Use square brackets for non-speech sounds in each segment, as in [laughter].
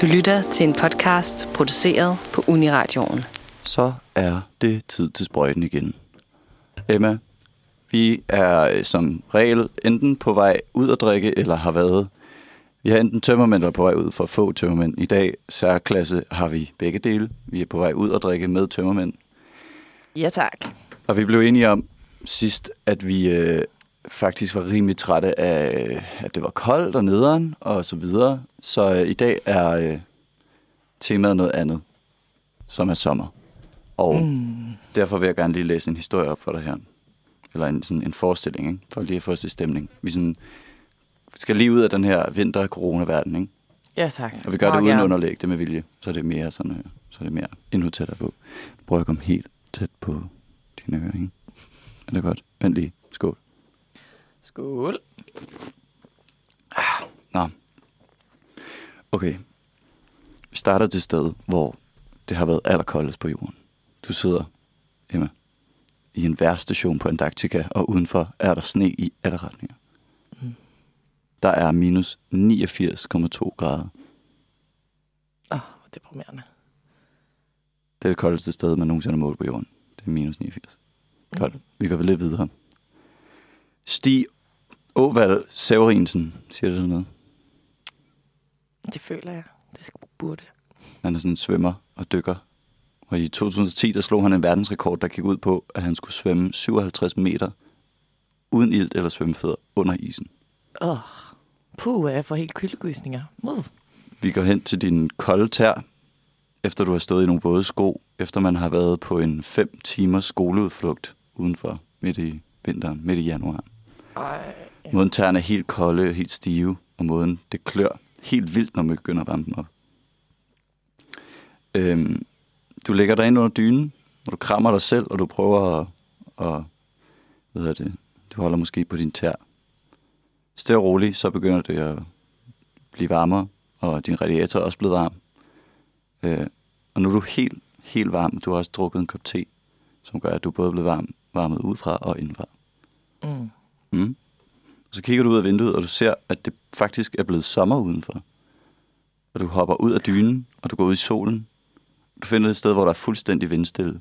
Du lytter til en podcast produceret på Uniradioen. Så er det tid til sprøjten igen. Emma, vi er øh, som regel enten på vej ud at drikke, eller har været. Vi har enten tømmermænd, eller på vej ud for få tømmermænd. I dag, særklasse, har vi begge dele. Vi er på vej ud at drikke med tømmermænd. Ja, tak. Og vi blev enige om sidst, at vi øh, faktisk var rimelig trætte af, at det var koldt og nederen og så videre. Så øh, i dag er øh, temaet noget andet, som er sommer. Og mm. derfor vil jeg gerne lige læse en historie op for dig her. Eller en, sådan en forestilling, ikke? for lige at få os i stemning. Vi sådan, skal lige ud af den her vinter-corona-verden, ikke? Ja, tak. Og vi gør det Meget uden gerne. underlæg, det med vilje. Så er det mere sådan, øh, så er det mere endnu tættere på. Prøv at komme helt tæt på dine ører, ikke? Er det godt? Vent lige. Skål. Skål. Nå. Okay. Vi starter det sted, hvor det har været allerkoldest på jorden. Du sidder, Emma, i en værstation på Antarktika, og udenfor er der sne i alle retninger. Mm. Der er minus 89,2 grader. Åh, oh, hvor deprimerende. Det er det koldeste sted, man nogensinde har målt på jorden. Det er minus 89. Godt. Vi går vel lidt videre. Stig Åvald Severinsen, siger det noget? Det føler jeg. Det skal burde. Han er sådan en svømmer og dykker. Og i 2010, der slog han en verdensrekord, der gik ud på, at han skulle svømme 57 meter uden ilt eller svømmefødder under isen. Åh, oh, puh, jeg får helt kyldegysninger. Uh. Vi går hen til din kolde tær, efter du har stået i nogle våde sko, efter man har været på en 5 timers skoleudflugt udenfor midt i vinteren, midt i januar. Ej. Måden tæerne er helt kolde og helt stive, og måden det klør helt vildt, når man begynder at varme dem op. Øhm, du lægger dig ind under dynen, og du krammer dig selv, og du prøver at, at hvad hedder det, du holder måske på din tær. Stille og roligt, så begynder det at blive varmere, og din radiator er også blevet varm. Øh, og nu er du helt, helt varm. Du har også drukket en kop te, som gør, at du både er blevet varm, varmet udefra og indenfra. Mm. Mm. Og så kigger du ud af vinduet, og du ser, at det faktisk er blevet sommer udenfor. Og du hopper ud af dynen, og du går ud i solen. Du finder et sted, hvor der er fuldstændig vindstille.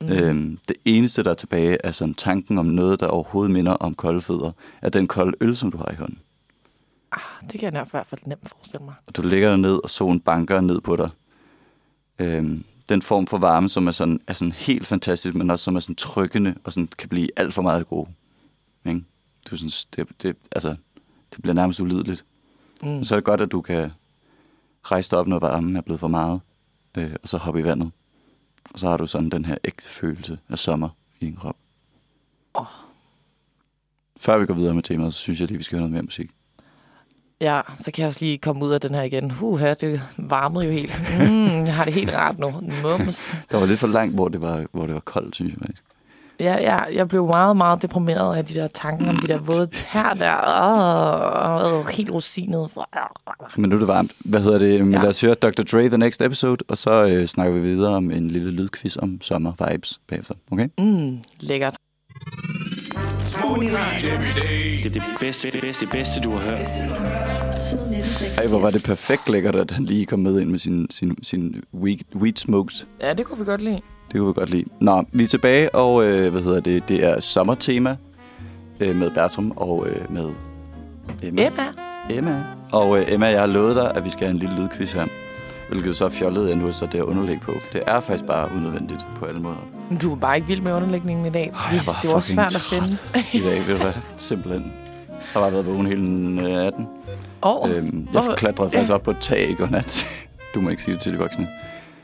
Mm. Øhm, det eneste, der er tilbage, er sådan tanken om noget, der overhovedet minder om kolde fødder, er den kolde øl, som du har i hånden. Ah, det kan jeg i hvert fald nemt forestille mig. Og du ligger der ned, og solen banker ned på dig. Øhm, den form for varme, som er sådan, er sådan helt fantastisk, men også som er sådan trykkende, og sådan kan blive alt for meget god. Ikke? Du sådan, det, det, altså, det bliver nærmest ulideligt. Mm. Så er det godt, at du kan rejse dig op, når varmen er blevet for meget, øh, og så hoppe i vandet. Og så har du sådan den her ægte følelse af sommer i din krop. Åh. Før vi går videre med temaet, så synes jeg lige, vi skal høre noget mere musik. Ja, så kan jeg også lige komme ud af den her igen. Huha, det varmede jo helt. [laughs] Mm, jeg har det helt rart nu. Mums. Der var lidt for langt, hvor det var, hvor det var koldt, synes jeg faktisk. Ja, ja, jeg blev meget, meget deprimeret af de der tanker om de der våde tær der. Åh, oh, helt rosinet. Men nu er det varmt. Hvad hedder det? Men Ja. Lad os høre Dr. Dre The Next Episode, og så øh, snakker vi videre om en lille lydquiz om sommer vibes bagefter. Okay? Mm, lækkert. Det er det bedste, det bedste, det bedste, du har hørt. Ej, hvor var det perfekt lækkert, at han lige kom med ind med sin, sin, sin weed, weed smoked. Ja, det kunne vi godt lide. Det kunne vi godt lide. Nå, vi er tilbage, og øh, hvad hedder det? Det er sommertema øh, med Bertram og øh, med Emma. Emma. Emma. Og øh, Emma, jeg har lovet dig, at vi skal have en lille lydquiz her. Hvilket så fjollet, at nu er så det her underlæg på. Det er faktisk bare unødvendigt på alle måder. Men Du er bare ikke vild med underlægningen i dag. jeg var det var også svært at finde. I dag, ved du hvad? Simpelthen. Jeg har været vågen hele natten. Åh, Øhm, jeg hvorfor- klatrede faktisk op på et tag i går nat. [laughs] Du må ikke sige det til de voksne.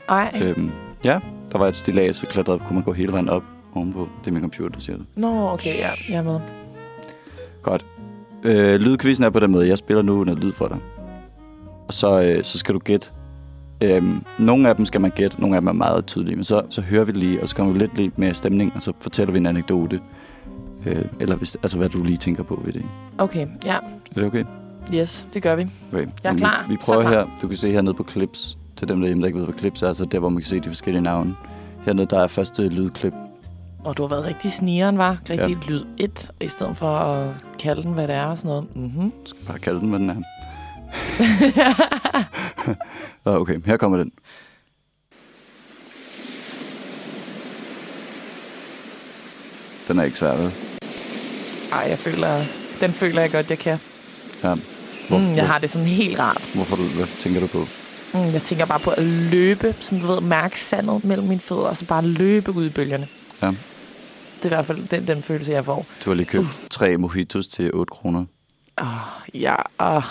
ej. Øhm, ja, der var et stilas, så klatrede kunne man gå hele vejen op ovenpå. Det er min computer, der siger det. Nå, okay, ja, jeg er med. Godt. Øh, lydquizzen er på den måde, jeg spiller nu noget lyd for dig. Og så, øh, så skal du gætte. Øhm, nogle af dem skal man gætte, nogle af dem er meget tydelige, men så, så hører vi det lige, og så kommer vi lidt, lidt mere stemning, og så fortæller vi en anekdote. Øh, eller hvis, altså, hvad du lige tænker på ved det. Okay, ja. Er det okay? Yes, det gør vi. okay. Jeg er Men klar. Vi, vi Så prøver klar. her, du kan se hernede på clips, til dem derhjemme, der ikke ved, hvad clips er, så der, hvor man kan se de forskellige navne. Hernede, der er første lydklip. Og du har været rigtig snigeren, var Rigtig ja. lyd 1, i stedet for at kalde den, hvad det er og sådan noget. Mm-hmm. skal bare kalde den, hvad den er. Okay, her kommer den. Den er ikke svær, vel? Ej, jeg føler, den føler jeg godt, jeg kan. Ja. Mm, jeg har det sådan helt rart. Hvorfor du, hvad tænker du på? Mm, jeg tænker bare på at løbe, sådan du ved, mærke sandet mellem mine fødder, og så bare løbe ud i bølgerne. Ja. Det er i hvert fald den, den følelse, jeg får. Du har lige købt tre mojitos til 8 kroner. Åh, ja, åh.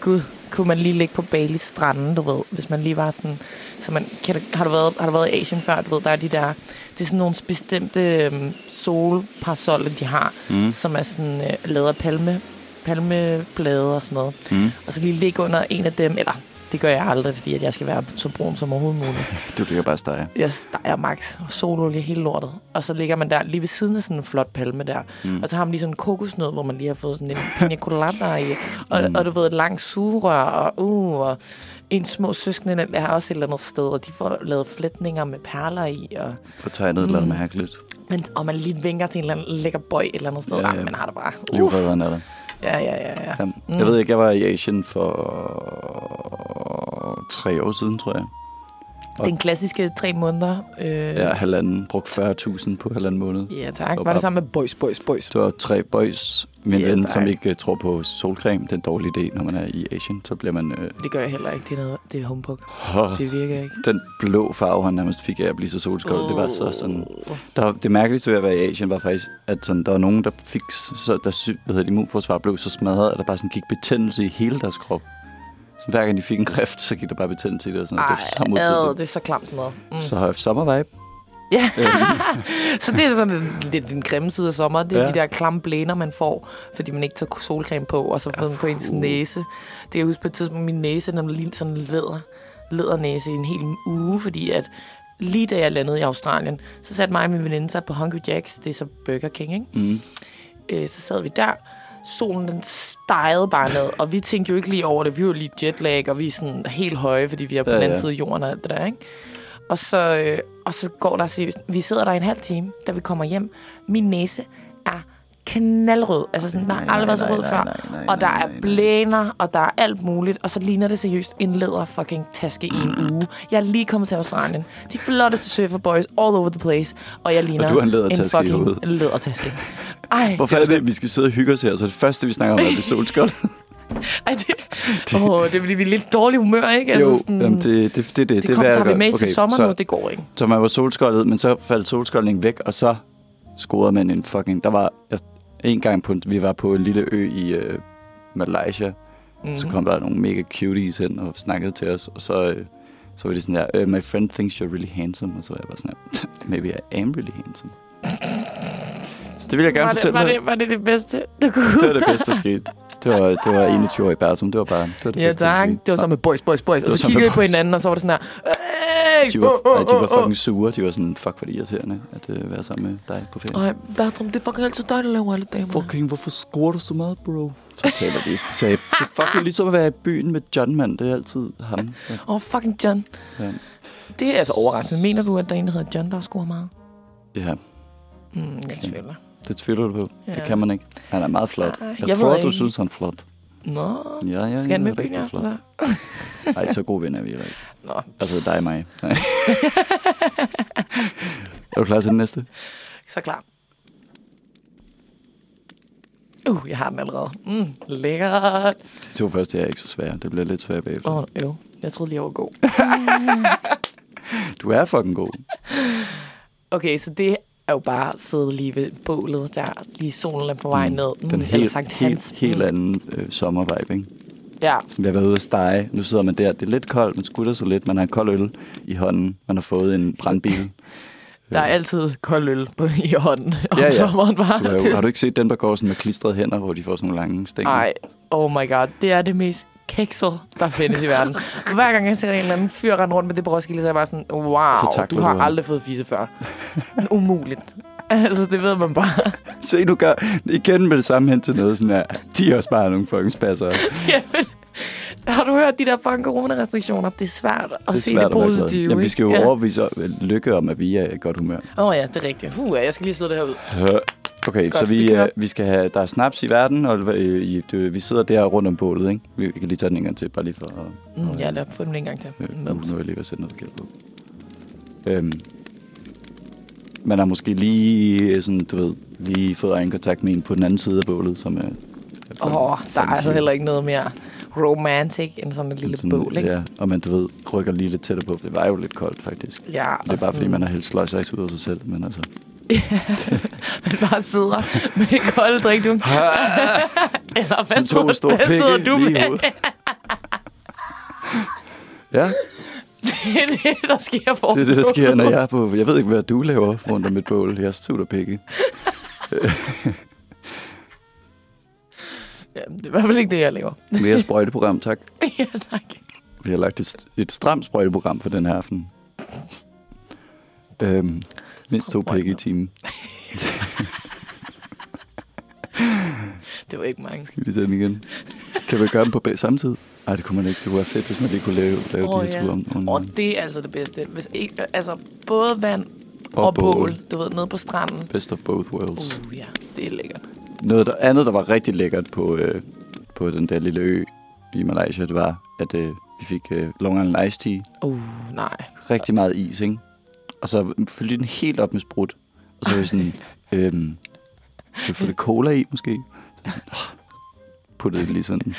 Gud, kunne man lige ligge på Bali stranden, du ved, hvis man lige var sådan... Så man, kan, har, du været, har du været i Asien før? Du ved, der er de der... Det er sådan nogle bestemte øhm, solparasoller, de har, Mm. som er sådan øh, lavet af palme, palmeblade og sådan noget. Mm. Og så lige ligge under en af dem, eller det gør jeg aldrig, fordi at jeg skal være så brun som overhovedet muligt. [laughs] Du ligger bare stege. Jeg steger max sololie hele lortet. Og så ligger man der lige ved siden af sådan en flot palme der. Mm. Mm. Og så har man lige sådan en kokosnød, hvor man lige har fået sådan en pina colada i. Og, Mm. mm. og du ved, et langt sugerør, og, uh, og en små søskende, der har også et eller andet sted, og de får lavet flætninger med perler i. Og, For tegnet et eller andet Mm. mærkeligt. men, og man lige vinker til en eller anden lækker bøj et eller andet sted. Ja, Ja, ja. man har det bare. Uh, Livredderen er der. Ja, ja, ja, ja. Ja. Mm. Jeg ved ikke, jeg var i Asien for tre år siden, tror jeg. Den klassiske tre måneder. Øh, Ja, halvanden. Brugt 40.000 på halvanden måned. ja, tak. Og Var det sammen med boys, boys, boys? Det var tre boys. Min Ja, ven, tak. som ikke uh, tror på solcreme, det er en dårlig idé, når man er i Asien. Så bliver man... Uh, Det gør jeg heller ikke. Det er, noget, det er humbug. oh, Det virker ikke. den blå farve, han nærmest fik af at blive så solskold, det var så sådan... Der, det mærkeligste ved at være i Asien var faktisk, at sådan, der var nogen, der fik, så, der hvad hedder det, immunforsvar blev så smadret, at der bare sådan gik betændelse i hele deres krop. Så hver gang de fik en kræft, så gik der bare betændelse i det. Og sådan, noget. det var så Ej, ad, det er så klamt sådan noget. Mm. Så har jeg sommervibe. Ja. Øhm, [laughs] så det er sådan den, den, grimme side af sommer. Det er Ja. ja. de der klamme blæner, man får, fordi man ikke tager solcreme på, og så får den på ens uh. næse. Det kan jeg huske på et tidspunkt, min næse, den blev lige sådan en læder, lædernæse i en hel uge, fordi at lige da jeg landede i Australien, så satte mig og min veninde sig på Hungry Jacks, det er så Burger King, ikke? mm. øh, så sad vi der. Solen den stejede bare ned, og vi tænkte jo ikke lige over det. Vi var lige jetlag, og vi er sådan helt høje, fordi vi er på Ja, den anden ja. side af jorden og alt det der, ikke? Og så, øh, og så går der seriøst. Vi sidder der en halv time, da vi kommer hjem. Min næse knaldrød. Altså sådan, der har aldrig været så rød før. Og der er blæner, og der er alt muligt. Og så ligner det seriøst en læder fucking taske i en [gasps] uge. Jeg er lige kommet til Australien. De flotteste surferboys all over the place. Og jeg ligner du har en i fucking lædertaske. [laughs] Ej, Hvorfor er det, at vi skal sidde og hygge os her? Så det første, vi snakker om, er det solskold. [laughs] [laughs] Ej, det, åh, det er fordi, vi er lidt dårlig humør, ikke? jo, Altså, sådan, jamen, det, det, det, det, det, det, kom, er, tager vi med gør. til sommer så, nu, det går ikke. Så man var solskoldet, men så faldt solskoldningen væk, og så scorede man en fucking... Der var jeg, en gang, på, vi var på en lille ø i øh, Malaysia, Mm. så kom der nogle mega cuties hen og snakkede til os, og så, øh, så var det sådan der, uh, my friend thinks you're really handsome, og så var jeg bare sådan her, [laughs] maybe I am really handsome. Så det vil jeg gerne var, det, fortælle var, dig. det, var det det bedste, du kunne? Det var det bedste, der skete. Det var, det var [laughs] 21 år i Bertum. Det var bare det, var det Ja, bedste, tak. Det var sammen med boys, boys, boys. Og så kiggede vi på hinanden, og så var det sådan her. Hey! De var, Åh, åh, nej, de var fucking sure. De var sådan, fuck, hvor det irriterende at øh, være sammen med dig på ferie. Ej, Bertram, det er fucking altid dig, der laver alle damer. Fucking, hvorfor scorer du så meget, bro? Så taler de. De sagde, det er fucking ligesom at være i byen med John, mand. Det er altid ham. Ja. Åh, oh, fucking John. Ja. Det er altså overraskende. Mener du, at der er en, der hedder John, der scorer meget? ja, Mm, jeg tvivler. det tvivler du på. Ja. Det kan man ikke. Han er meget flot. Ej, Jeg, jeg tror, du synes, han er flot. Nå, Ja, ja, skal han med byen, ja? Så- Nej, så gode venner er vi heller ikke. Nå, Altså dig og mig. Nej. er du klar til den næste? så klar. Uh, jeg har den allerede. Mm, lækkert. De to første er ikke så svære. Det bliver lidt svært bagefter. Åh, oh, jo. Jeg troede lige, jeg var god. [laughs] Du er fucking god. Okay, så det er jo bare at sidde lige ved bålet der. Lige solen er på vej Mm. ned. Mm, Den helt, Sankt helt, Hans. helt Mm. anden øh, sommervibe, ikke? Ja, Vi har været ude at stege. Nu sidder man der. Det er lidt koldt, man skutter så lidt. Man har en kold øl i hånden. Man har fået en brandbil. [laughs] der er altid kold øl på, i hånden om Ja, ja. sommeren. Bare. Du har, jo, har du ikke set dem, der går sådan med klistrede hænder, hvor de får sådan nogle lange stænger? Ej, oh my god. Det er det mest kekset, der findes i verden. [laughs] Hver gang jeg ser en eller anden fyr rende rundt med det på Roskilde, så er jeg bare sådan, wow, Så du har aldrig fået fisse før. Umuligt. Altså, det ved man bare. [laughs] Se, du gør igen med det samme hen til noget sådan her. De er også bare nogle fucking spasser. [laughs] Jamen, har du hørt de der fucking corona-restriktioner? Det er svært at Det er se svært det positive. Jamen, vi skal jo ikke? overbevise Lykke om, at vi er i godt humør. Åh oh, ja, det er rigtigt. Uh, jeg skal lige sidde det her ud. Øh, Okay, Godt, så vi vi, øh, vi skal have, der er snaps i verden, og øh, i, det, vi sidder der rundt om bålet, ikke? Vi, vi kan lige tage den en gang til, bare lige for at... Mm, ja, lad os få dem en gang til. Øh, nu, nu er jeg lige ved at sætte noget forkert på. Øhm, man har måske lige, øh, sådan, du ved, lige fået øjenkontakt med en på den anden side af bålet, som er... Åh, oh, der er altså heller ikke noget mere romantic end sådan et lille bål, ikke? Ja, og man, du ved, rykker lige lidt tættere på. Det var jo lidt koldt, faktisk. Ja, Det er bare, fordi man har hældt sløjsejs ud af sig selv, men altså... [laughs] man bare sidder med kold drik, du. [laughs] Eller hvad to sidder, store hvad sidder du med? [laughs] Ja, det er det, der sker for det er det, der sker, når jeg er på... Jeg ved ikke, hvad du laver rundt om et bål. Jeg er sutter pikke. Ja, det er i hvert fald ikke det, jeg laver. Mere sprøjteprogram, tak. ja, tak. Vi har lagt et, et stramt sprøjteprogram for den her aften. Øhm, mindst to pikke i timen. [laughs] Det var ikke mange. Skal vi lige tage den igen? Kan vi gøre dem på bag samtidig? Nej, det kunne man ikke. Det kunne være fedt, hvis man lige kunne lave, lave Åh, de her ja. om. om Og det er altså det bedste. Hvis ikke, altså, både vand og, Og og bål. bål. Du ved, nede på stranden. Best of both worlds. Uh, ja, det er lækkert. Noget der, andet, der var rigtig lækkert på, øh, på den der lille ø i Malaysia, det var, at øh, vi fik øh, Long Island Iced Tea. Uh, nej. Rigtig meget is, ikke? Og så fyldte den helt op med sprut. Og så var vi sådan, øhm, kan vi få lidt cola i, måske? Så sådan, oh, puttede det lige sådan,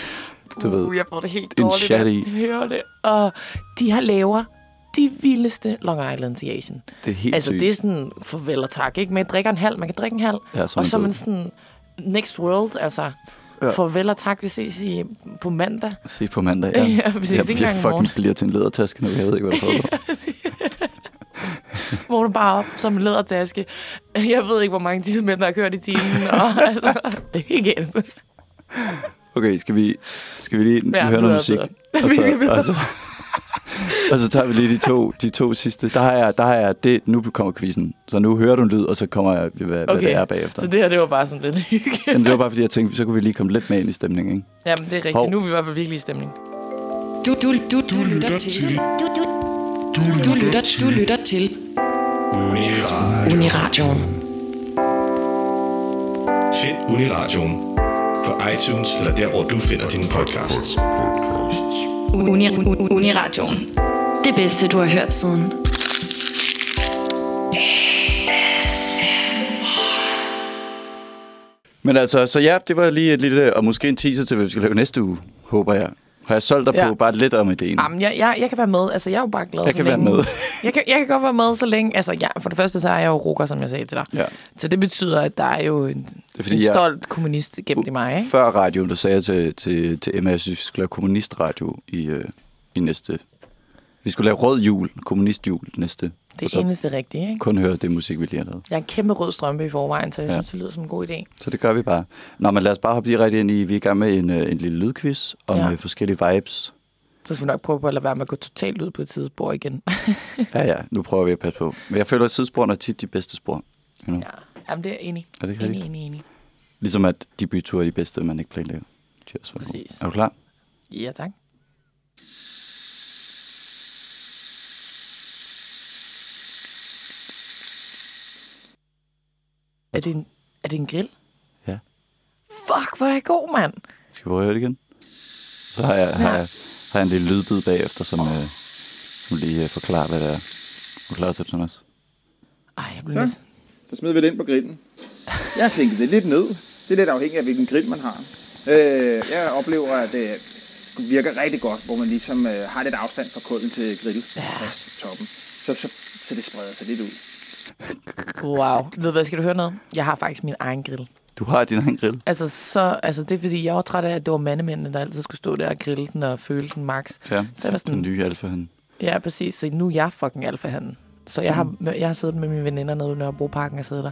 du ved. Uh, jeg får det helt en dårligt. chat af i. at høre det. Og de har laver de vildeste Long Islands i Asien. Det er helt altså, sygt. det er sådan, farvel og tak, ikke? Man drikker en halv, man kan drikke en halv. ja, så og så er man sådan, next world, altså, Ja. farvel og tak, vi ses i, på mandag. Se på mandag, ja. [laughs] Ja, vi ses jeg, ikke jeg morgen. fucking bliver til en ledertaske nu. Jeg ved ikke, hvad der [laughs] foregår. Vågner bare op som en lædertaske. Jeg ved ikke, hvor mange tidsmænd, der har kørt i timen. Og, [laughs] altså, ikke ens. Okay, skal vi, skal vi lige Ja, høre noget musik? Og [laughs] Vi så, og, så, og så tager vi lige de to, de to sidste. Der har jeg, der har jeg det, nu kommer quizzen. Så nu hører du en lyd, og så kommer jeg, hvad, okay. hvad det er bagefter. Så det her, det var bare sådan lidt [laughs] hygge. Jamen, det var bare fordi, jeg tænkte, så kunne vi lige komme lidt med ind i stemningen, ikke? Jamen, det er rigtigt. Hov. Nu er vi i hvert fald virkelig i stemning. Du, du, du, du, lytter til. Du, du, du, lytter, du lytter til Uniradioen. Find Uniradioen på iTunes eller der, hvor du finder dine podcasts. Uni, Uni- Uniradioen. Det bedste, du har hørt siden. Men altså, så ja, det var lige et lille, og måske en teaser til, hvad vi skal lave næste uge, håber jeg. Har jeg solgt dig Ja. på bare lidt om ideen? Jamen, jeg, jeg, jeg kan være med. Altså, jeg er jo bare glad Jeg så kan være længe. med. [laughs] jeg, kan, jeg kan godt være med så længe. Altså, ja, for det første, så er jeg jo rukker, som jeg sagde til dig. Ja. Så det betyder, at der er jo en, Det er en fordi, jeg, stolt kommunist gemt i mig, ikke? før radioen, der sagde jeg til, til, til Emma, at jeg synes, vi skulle lave kommunistradio i, øh, i næste... Vi skulle lave rød jul, kommunistjul næste. Det er eneste rigtige, ikke? kun høre det musik, vi lige har lavet. Jeg er en kæmpe rød strømpe i forvejen, så jeg Ja. synes, det lyder som en god idé. Så det gør vi bare. Nå, men lad os bare hoppe lige rigtig ind i, vi er i gang med en, øh, en lille lydquiz om Ja. forskellige vibes. Så skal vi nok prøve på at lade være med at gå totalt ud på et tidsspor igen. [laughs] Ja, ja, nu prøver vi at passe på. Men jeg føler, at sidesporene er tit de bedste spor. You know? ja. Jamen, det er enig. Er det ikke Enig, enig, enig. Ligesom at de byture er de bedste, man ikke planlægger. Cheers. Præcis. Er du klar? Ja, tak. Er det en, er det en grill? Ja. Fuck, hvor er jeg god, mand. Skal vi prøve at høre det igen? Så har jeg, har jeg, har jeg en lille lydbid bagefter, som, øh, som lige øh, forklarer, hvad det er. Er du klar til Thomas? Ej, jeg bliver Så. Så smider vi det ind på grillen. Jeg har sænket det lidt ned. Det er lidt afhængigt af, hvilken grill man har. Øh, jeg oplever, at det virker rigtig godt, hvor man ligesom øh, har lidt afstand fra kulden til grill ja. toppen. Så, så, så det spreder sig lidt ud. Wow. Ved du hvad, skal du høre noget? Jeg har faktisk min egen grill. Du har din egen grill. Altså, så, altså det er fordi, jeg var træt af, at det var mandemændene, der altid skulle stå der og grille den og føle den max. Ja, Så der sådan- den nye alfa han. Ja, præcis. Så nu er jeg fucking alfahanden. Så jeg har, jeg har siddet med mine veninder nede i Nørrebroparken og siddet der.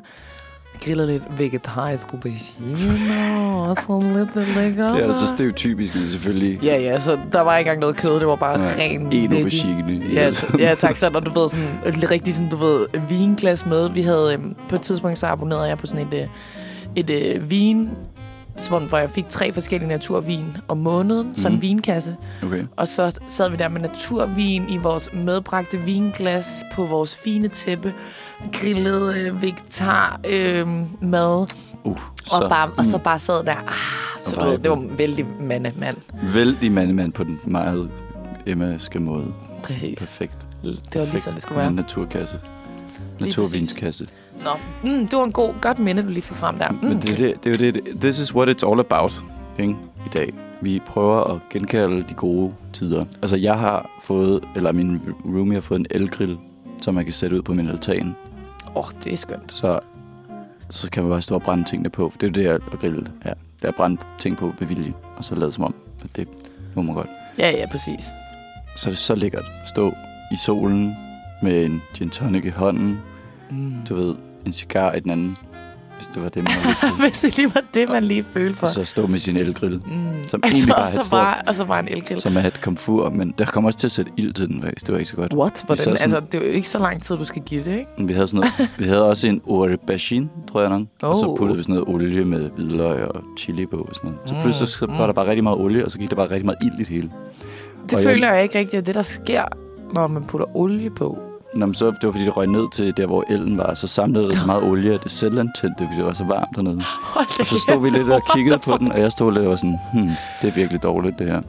Grillet lidt vegetarisk aubergine og sådan lidt det lækker. Det er altså stereotypisk, selvfølgelig Ja, ja, så der var ikke engang noget kød, det var bare Ja, ren en aubergine. Ja, ja, tak. Så når du ved sådan et rigtig sådan, du ved, vinglas med. Vi havde øhm, på et tidspunkt, så abonnerede jeg på sådan et, øh, et øh, vin hvor hvor jeg fik tre forskellige naturvin om måneden, mm. sådan en Mhm. vinkasse. Okay. Og så sad vi der med naturvin i vores medbragte vinglas på vores fine tæppe, grillet øh, vegetar øh, mad, Uh, og, bare, og så bare sad der. Ah, så du ved, det var vældig mand, mand. Vældig mandemand på den meget emmaske måde. Præcis. Perfekt. Det var lige sådan, det skulle være. En naturkasse. Naturvinskasse. Nå, mm, det var en god, godt minde, du lige fik frem der. Mm. Men det, er det, det jo det, det- this is what it's all about, ikke? I dag. Vi prøver at genkalde de gode tider. Altså, jeg har fået, eller min roomie har fået en elgrill, som man kan sætte ud på min altan. Åh, oh, det er skønt. Så, så kan man bare stå og brænde tingene på. For det er jo det, at grille er. Det er at brænde ting på med vilje. Og så lade som om, at det må man godt. Ja, ja, præcis. Så er det så lækkert at stå i solen med en gin tonic i hånden. Mm. Du ved, en cigar i den anden. Hvis det var det, man havde. [laughs] Hvis det lige var det, man lige følte for. Og så stå med sin elgrill. Mm. Som Altså, egentlig bare og, er et så stort bare, og så bare en elgrill. som er et komfur, men der kommer også til at sætte ild til den, faktisk. Det var ikke så godt. What? Hvordan? sådan- Altså, det er jo ikke så lang tid, du skal give det, ikke? Vi havde, sådan noget, vi havde også en aubergine, tror jeg nok. Og så Oh. puttede vi sådan noget olie med hvidløg og chili på. Og sådan noget. Så Mm, pludselig så var der bare rigtig meget olie, og så gik der bare rigtig meget ild i det hele. Det Og jeg- føler jeg ikke rigtigt, at det, der sker, når man putter olie på. Nå, men så, det var fordi, det røg ned til der, hvor elden var. Så samlede det så meget olie, at det selv antændte, fordi det var så varmt dernede. Hold Og så stod vi lidt og kiggede på den, og jeg stod lidt og var sådan, hmm, det er virkelig dårligt, det her.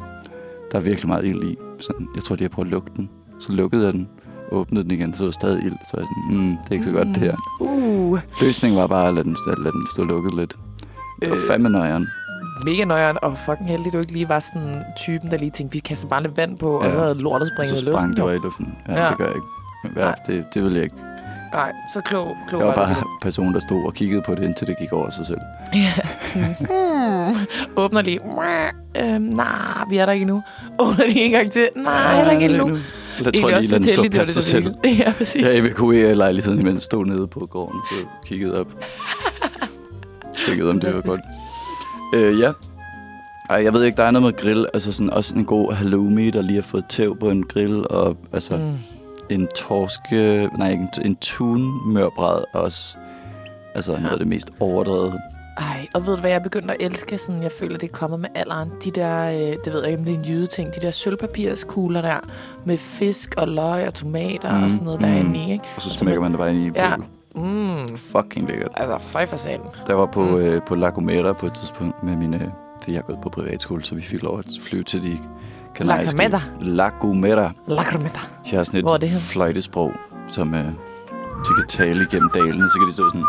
Der er virkelig meget ild i. Sådan, jeg tror, de har prøvet at lukke den. Så lukkede jeg den, åbnede den igen, så var der stadig ild. Så jeg sådan, hmm, det er ikke så godt, det her. Uh, Løsningen var bare at lade den, at lade den stå lukket lidt. Det Øh. fandme nøjeren. mega nøjeren, og fucking heldig, du ikke lige var sådan typen, der lige tænkte, vi kaster bare lidt vand på, og Ja. så havde lortet Så springet i sprang luften. det jo. var i luften. Ja, Ja. det gør jeg ikke. Ja, Nej. det, det ville jeg ikke. Nej, så klog, klog Jeg var bare det. personen, der stod og kiggede på det, indtil det gik over sig selv. Hmm. Åbner lige. Øhm, nej, vi er der ikke endnu. Åbner lige en gang til. Nej, heller ikke endnu. Jeg tror lige, lad den passe sig selv. Ja, præcis. Jeg evakuerede lejligheden, imens jeg stod nede på gården, så kiggede op. Tjekkede, om det var godt. Øh, ja. Ej, jeg ved ikke, der er noget med grill. Altså sådan, også en god halloumi, der lige har fået tæv på en grill. Og altså mm. Mm. en torske... Nej, en, en tun mørbræd også. Altså ja. noget af det mest overdrevet. Ej, og ved du hvad, jeg er begyndt at elske? Sådan, jeg føler, det er kommet med alderen. De der, øh, det ved jeg ikke, om det er en jydeting, de der sølvpapirskugler der, med fisk og løg og tomater mm. Mm, og sådan noget, der er mm. inde i, ikke? Og så så smækker man det bare ind i Ja. Mm. Fucking lækkert. Altså, føj for salen. Der var på, Mm. mm. øh, på La Gomera på et tidspunkt med mine... Fordi jeg har gået på privatskole, så vi fik lov at flyve til de kanariske... Gomera? La Gomera. Lakrometa. De har sådan Hvor et det henne? fløjtesprog, som øh, de kan tale igennem dalene. Så kan de stå sådan...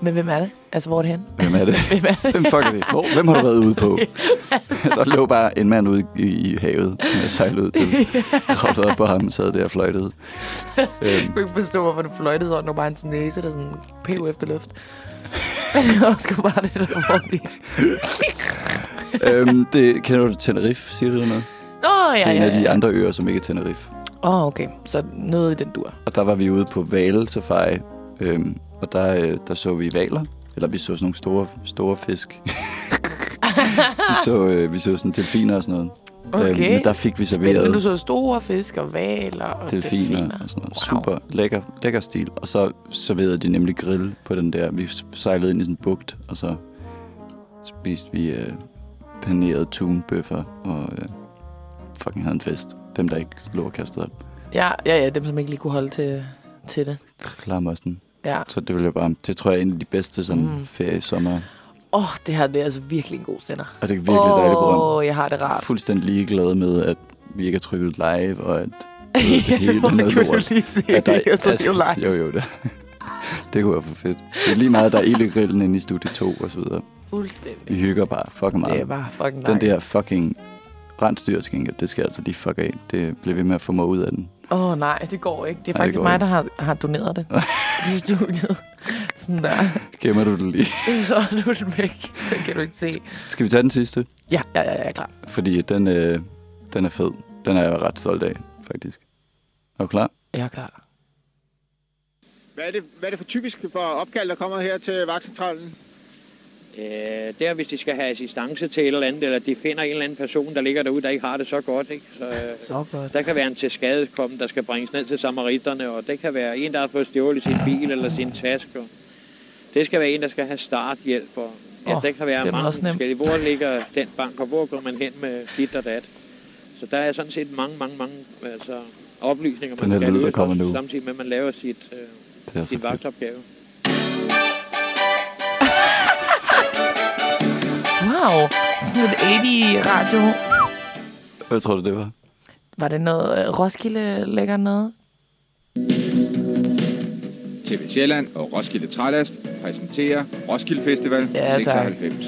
Men hvem er det? Altså, hvor er det hen? Hvem er det? [laughs] Hvem er det? Hvem fuck er det? Hvor, hvem har du været ude på? [laughs] der lå bare en mand ude i, i havet, som jeg sejlede ud til. Kravlede op på ham sad der og fløjtede. Øhm, Jeg kunne ikke forstå, hvorfor du fløjtede sådan. Det var bare hans næse, der sådan pev efter luft. det var [laughs] sgu bare det, der var det. [laughs] øhm, det, kender du Tenerife, siger du det noget? Åh, oh, Det ja, er en af de andre øer, som ikke er Tenerife. Åh, oh, okay. Så noget i den dur. Og der var vi ude på Vale Safari, øhm, og der, øh, der så vi valer. Eller vi så sådan nogle store, store fisk. [laughs] vi, så, øh, vi så sådan delfiner og sådan noget. Okay. men der fik vi serveret du så store fisk og valer og delfiner, delfiner. og sådan noget. Wow. Super lækker, lækker stil. Og så serverede de nemlig grill på den der. Vi sejlede ind i sådan en bugt, og så spiste vi øh, panerede tunbøffer og øh, fucking havde en fest. Dem, der ikke lå og kastede op. Ja, ja, ja, dem som ikke lige kunne holde til, til det. Klarmosten. Ja. Så det vil jeg bare... Det tror jeg er en af de bedste sådan, Mm. ferie sommer. Åh, oh, det her det er altså virkelig en god sender. Og det er virkelig oh. dejligt på Åh, jeg har det rart. Fuldstændig ligeglad med, at vi ikke er trykket live, og at [laughs] det hele er noget Hvor kan du lort. lige se, At der, jeg tror, det er jo live. Jo, jo, det. Det kunne være for fedt. Det er lige meget, der er ild i grillen inde i studie 2 og så videre. Fuldstændig. Vi hygger bare fucking meget. Det er bare fucking Den dejligt. der fucking rensdyr til gengæld, det skal jeg altså lige fuck af. Det bliver ved med at få mig ud af den. Åh oh, nej, det går ikke. Det er Nej, det faktisk går mig, ikke. der har, har doneret det til studiet. [laughs] Sådan der. Gemmer du det lige? [laughs] Så er nu den væk. Den kan du ikke se. Skal vi tage den sidste? Ja, ja, ja, er klar. Fordi den, øh, den er fed. Den er jeg ret stolt af, faktisk. Er du klar? Jeg er klar. Hvad er, det, hvad er det for typisk for opkald, der kommer her til vagtcentralen? Øh, det er, hvis de skal have assistance til et eller andet, eller de finder en eller anden person, der ligger derude, der ikke har det så godt. Ikke? Så, øh, Så godt. der kan være en til skadekommen, der skal bringes ned til samaritterne, og det kan være en, der har fået stjålet sin bil eller sin taske. Det skal være en, der skal have starthjælp. Og Ja, Åh, der kan være det mange forskellige. Hvor ligger den bank, og hvor går man hen med dit og dat? Så der er sådan set mange, mange, mange altså, oplysninger, Den man her skal nu. samtidig med, at man laver sit, øh, Det er fedt. vagtopgave. [laughs] Wow. Sådan et 80 radio. Hvad tror du, det var? Var det noget øh, Roskilde lækker noget? TV Sjælland og Roskilde Trælast præsenterer Roskilde Festival Ja, tak.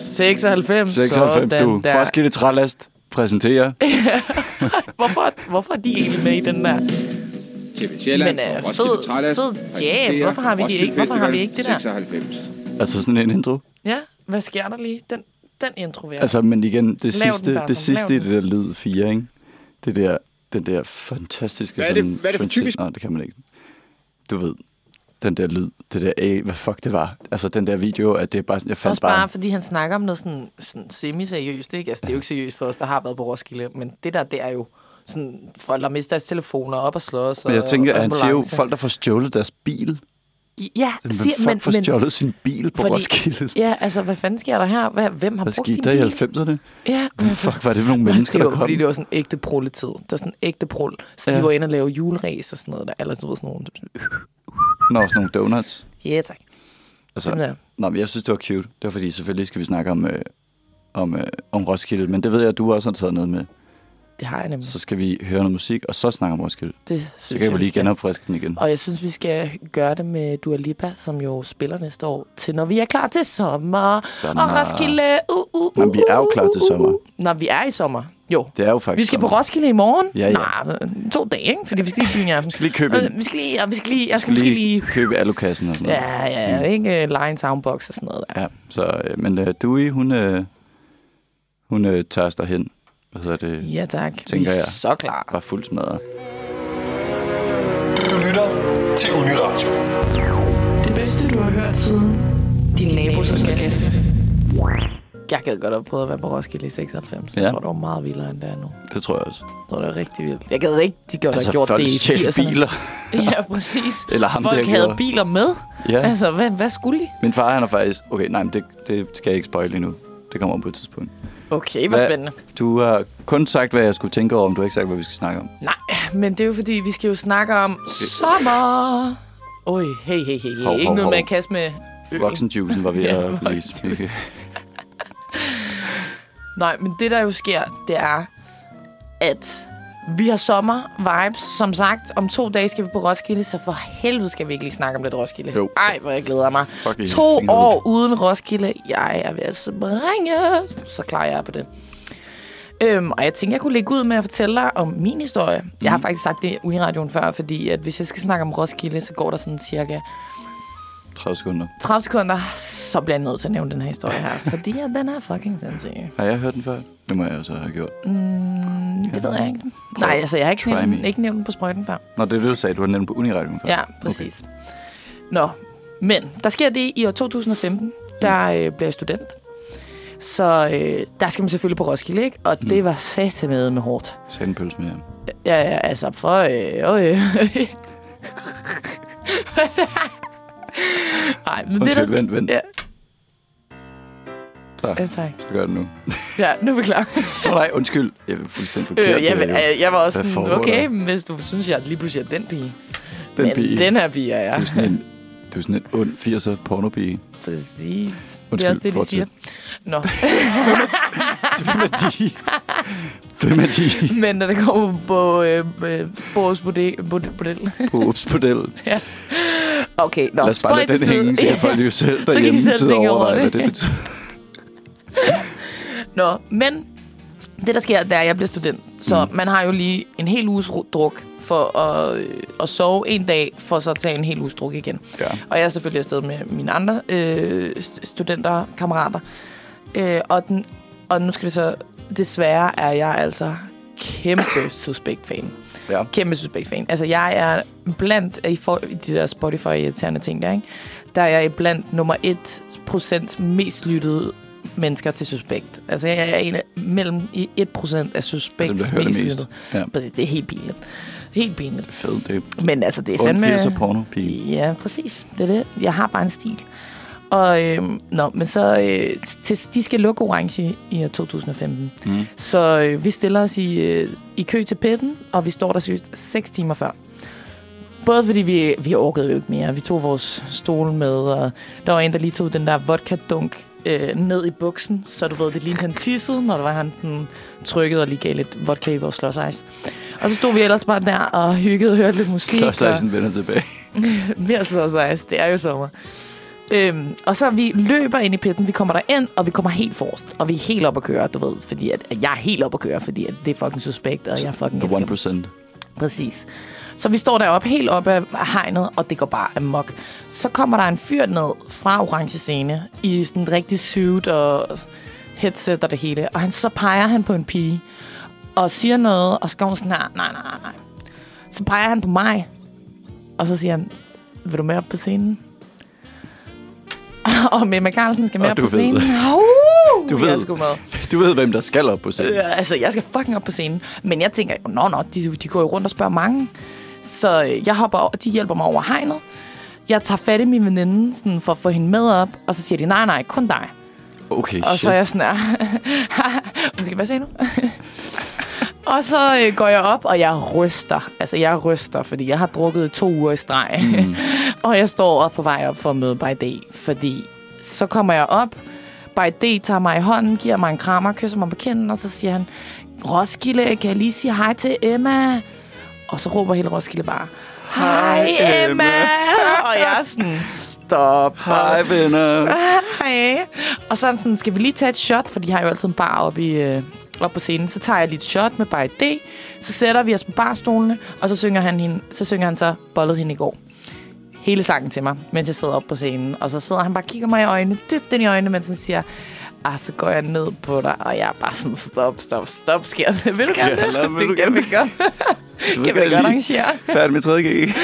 96. 96. 96, sådan du. Der. Roskilde Trælast præsenterer. [laughs] Hvorfor, hvorfor er de egentlig med i den der? TV Sjælland Men, øh, og Roskilde fed- fed jam. Hvorfor har vi de Roskilde ikke- hvorfor har vi ikke det der? 96. Altså sådan en intro. Ja, hvad sker der lige? Den, den intro jeg. Altså, men igen, det Lav sidste, den, det sidste i det der lyd 4, ikke? Det der, den der fantastiske... Hvad er det- sådan hvad er det for typisk? Nej, det kan man ikke. Du ved, den der lyd, det der, A, hvad fuck det var. Altså, den der video, at det er bare sådan, jeg fandt Også bare, bare... fordi han snakker om noget sådan, sådan semi-seriøst, ikke? Altså, det er jo ikke seriøst for os, der har været på Roskilde, men det der, det er jo sådan, folk, der mister deres telefoner op og slås. Men jeg tænker, at han siger jo, folk, der får stjålet deres bil. Ja, Men siger, folk men, får men, stjålet sin bil på fordi- Roskilde. ja, altså, hvad fanden sker der her? Hvad, hvem har Hvad brugt din der i bil? 90'erne? Ja, Hvad fuck var det for nogle mennesker, det der var, kom? fordi det var sådan ægte prulletid. Det var sådan ægte prul. Så ja. De var inde og lave juleræs og sådan noget der. Eller du ved sådan nogle... Nå, sådan nogle donuts. Ja, tak. Altså, der. Nå, men jeg synes, det var cute. Det var fordi, selvfølgelig skal vi snakke om, øh, om, øh, om Roskilde. Men det ved jeg, at du også har taget noget med. Det har jeg nemlig. Så skal vi høre noget musik, og så snakke om Roskilde. Det Så synes kan jeg, vi lige genopfriske den igen. Og jeg synes, vi skal gøre det med Dua Lipa, som jo spiller næste år, til når vi er klar til sommer. Sommer. Og Roskilde, uh, uh, uh, Jamen, vi er jo klar til sommer. Når vi er i sommer, jo. Det er jo faktisk Vi skal på. Roskilde i morgen. Ja, ja. Nej, to dage, ikke? Fordi vi skal lige byen i aften. Vi skal lige købe Øh, en. Vi skal lige, og vi skal lige, jeg skal skal lige lige... købe alukassen og sådan noget. Ja, ja, ja. Ikke uh, lege en soundbox og sådan noget der. Ja, så, øh, men øh, Dewey, hun, øh, hun øh, tager os derhen. Hvad hedder det? Ja, tak. vi Tænker er jeg. så klar. Var fuldt smadret. Du lytter til Uniradio. Det bedste, du har hørt siden din nabos orgasme. Jeg gad godt have prøvet at være på Roskilde i 96. Jeg Ja. tror, det var meget vildere, end det er nu. Det tror jeg også. Jeg tror, det var rigtig vildt. Jeg gad rigtig godt Altså, have gjort folk det i stjæler 80'erne. biler. [laughs] Ja, præcis. Eller ham, Folk der havde gjorde. biler med. Ja. Altså, hvad, hvad skulle de? Min far, han er faktisk... Okay, nej, men det, det skal jeg ikke spoile endnu. Det kommer på et tidspunkt. Okay, hvor Hvad- spændende. Du har kun sagt, hvad jeg skulle tænke over, om du har ikke sagt, hvad vi skal snakke om. Nej, men det er jo fordi, vi skal jo snakke om sommer. Oj, hey, hey, hey, hey. Hov, Ikke hov, noget hov. med at kaste med øl. Voksenjuicen var ved [laughs] Ja, at blive... [laughs] [laughs] Nej, men det der jo sker, det er, at vi har sommer-vibes. Som sagt, om to dage skal vi på Roskilde, så for helvede skal vi ikke lige snakke om lidt Roskilde. Jo. Ej, hvor jeg glæder mig. Fuck, To år uden Roskilde. Jeg er ved at springe. Så klarer jeg på det. Øhm, og jeg tænker, jeg kunne lægge ud med at fortælle dig om min historie. Mm. Jeg har faktisk sagt det i Uniradioen før, fordi at hvis jeg skal snakke om Roskilde, så går der sådan cirka 30 sekunder. 30 sekunder, så bliver jeg nødt til at nævne den her historie her. [laughs] fordi at den er fucking sindssyg. Har jeg hørt den før? Det må jeg også have gjort. Mm, det ved jeg ikke. Nej, altså jeg har ikke nævnt, me. ikke nævnt den på sprøjten før. Nå, det er det, du sagde. Du har nævnt på Uniradioen før. Ja, præcis. Okay. Nå, men der sker det i år 2015, der øh, bliver jeg student. Så øh, der skal man selvfølgelig på Roskilde, ikke? Og Mm. det var sat med med hårdt. Sagde en pølse med ham. Ja, ja, altså for... Øh, [laughs] øh. [laughs] [laughs] Nej, men det er Undskyld, vent, vent. Ja, Så, ja, tak. skal gøre det nu. Ja, nu er vi klar. Nå, nej, undskyld. Jeg er fuldstændig forkert. Øh, jeg, er jo- jeg, jeg var også sådan, okay, der? hvis du synes, jeg lige pludselig er den pige. Den men pige. den her pige er jeg. Du er sådan en, du er sådan en ond 80'er pornopige. Præcis. det er Undskyld, også det, de siger. Nå, [laughs] Hvem er de? Hvem er de? men når det kommer på øh, øh, Boris Bordel, Bordel, Obs-model. Okay, nå, Lad os bare lade den hænge, så kan folk [laughs] jo selv Så derhjemme selv sidde og tænke over overveje, hvad det. det betyder. [laughs] Nå, men det, der sker, det er, at jeg bliver student. Så Mm. man har jo lige en hel uges ru- druk for at, øh, at sove en dag, for så at tage en hel uges druk igen. Ja. Og jeg er selvfølgelig afsted med mine andre øh, st- studenter, kammerater. Øh, og, den, og nu skal det så... Desværre er jeg altså kæmpe suspekt-fan. Ja. Kæmpe suspekt-fan. Altså, jeg er blandt... I, for, i de der Spotify-irriterende ting der, ikke? Der er jeg blandt nummer 1% mest lyttede mennesker til suspekt. Altså, jeg er en af, mellem i 1% af det mest lyttede. Ja. Det er helt pinligt. Helt pinligt. Fed, det er Men altså, det er fandme... 80'er pornopige. Ja, præcis. Det er det. Jeg har bare en stil. Og, øh, nå, men så, øh, til, de skal lukke orange i år 2015. Mm. Så øh, vi stiller os i, øh, i kø til pitten, og vi står der seriøst 6 timer før. Både fordi vi, vi orkede jo ikke mere. Vi tog vores stol med, og der var en, der lige tog den der vodka-dunk øh, ned i buksen, så du ved, det lignede han tissede, når der var han den trykkede og lige gav lidt vodka i vores slås ice. Og så stod vi ellers bare der og hyggede og hørte lidt musik. Og- sådan vender tilbage. [laughs] mere slås ice. Det er jo sommer. Øhm, og så vi løber ind i pitten, vi kommer der ind, og vi kommer helt forrest. Og vi er helt op at køre, du ved, fordi at, at jeg er helt op at køre, fordi at det er fucking suspekt, og jeg er fucking The elsker dem. 1%. Præcis. Så vi står deroppe helt op af hegnet, og det går bare amok. Så kommer der en fyr ned fra Orange Scene i sådan en rigtig suit og headset og det hele. Og han, så peger han på en pige og siger noget, og så går hun sådan her, nej, nej, nej, nej. Så peger han på mig, og så siger han, vil du med op på scenen? [laughs] og Memma Carlsen skal med Og op du på ved. scenen. [laughs] Uh, Du ved. Jeg skulle med. Du ved, hvem der skal op på scenen. Øh, altså, jeg skal fucking op på scenen. Men jeg tænker, nå, nå, de, de går jo rundt og spørger mange. Så øh, jeg hopper over, de hjælper mig over hegnet. Jeg tager fat i min veninde sådan, for at få hende med op, og så siger de, nej, nej, kun dig. Okay, Og shit. så er jeg sådan her. [laughs] Undskyld, hvad sagde du? Og så øh, går jeg op, og jeg ryster. Altså, jeg ryster, fordi jeg har drukket to uger i streg. Mm. [laughs] og jeg står op på vej op for at møde By Day, fordi så kommer jeg op. By Day tager mig i hånden, giver mig en krammer, kysser mig på kinden, og så siger han, Roskilde, kan jeg lige sige hej til Emma? Og så råber hele Roskilde bare, Hej Emma! [laughs] og jeg er sådan, stop. Hej, venner. [laughs] Hej. Og så er sådan, skal vi lige tage et shot? For de har jo altid en bar oppe, i, øh, oppe på scenen. Så tager jeg lige et shot med bare D. Så sætter vi os på barstolene, og så synger han, hende, så synger han så bollet hende i går. Hele sangen til mig, mens jeg sidder oppe på scenen. Og så sidder han bare og kigger mig i øjnene, dybt ind i øjnene, mens han siger, ah, så går jeg ned på dig, og jeg er bare sådan, stop, stop, stop, sker det? Vil du gerne jeg lade- det? vil du Det kan vi godt. Kan vi godt arrangere. Færdig med 3G.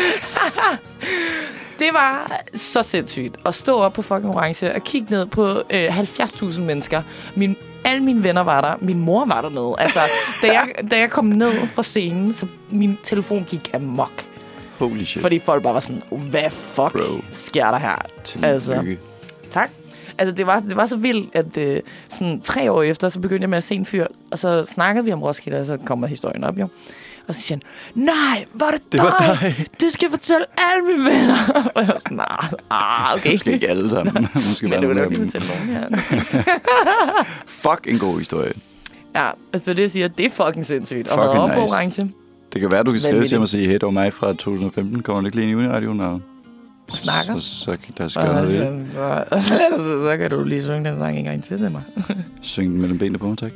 Det var så sindssygt at stå op på fucking orange og kigge ned på øh, 70.000 mennesker. Min, alle mine venner var der. Min mor var dernede. Altså, da jeg, da jeg kom ned fra scenen, så min telefon gik amok. Holy shit. Fordi folk bare var sådan, hvad fuck Bro. sker der her? Tillykke. Altså, tak. Altså, det var, det var så vildt, at øh, sådan tre år efter, så begyndte jeg med at se en fyr, og så snakkede vi om Roskilde, og så kommer historien op, jo. Og så siger han, nej, var det, Det var dig. Du skal fortælle alle mine venner. [laughs] og jeg var sådan, nah, ah, okay. Måske ikke alle sammen. [laughs] [laughs] Måske Men det var nok fortælle nogen her. Fuck en god historie. Ja, altså det er det, jeg siger. Det er fucking sindssygt. Og Fucking været oppe på nice. orange. Det kan være, du kan skrive til mig og sige, hey, det var mig fra 2015. Kommer du ikke lige ind i radioen og Snakker. Så, så, der skal noget ved. Og så, så, så kan du lige synge den sang en gang til til mig. Syng den mellem benene på mig, tak.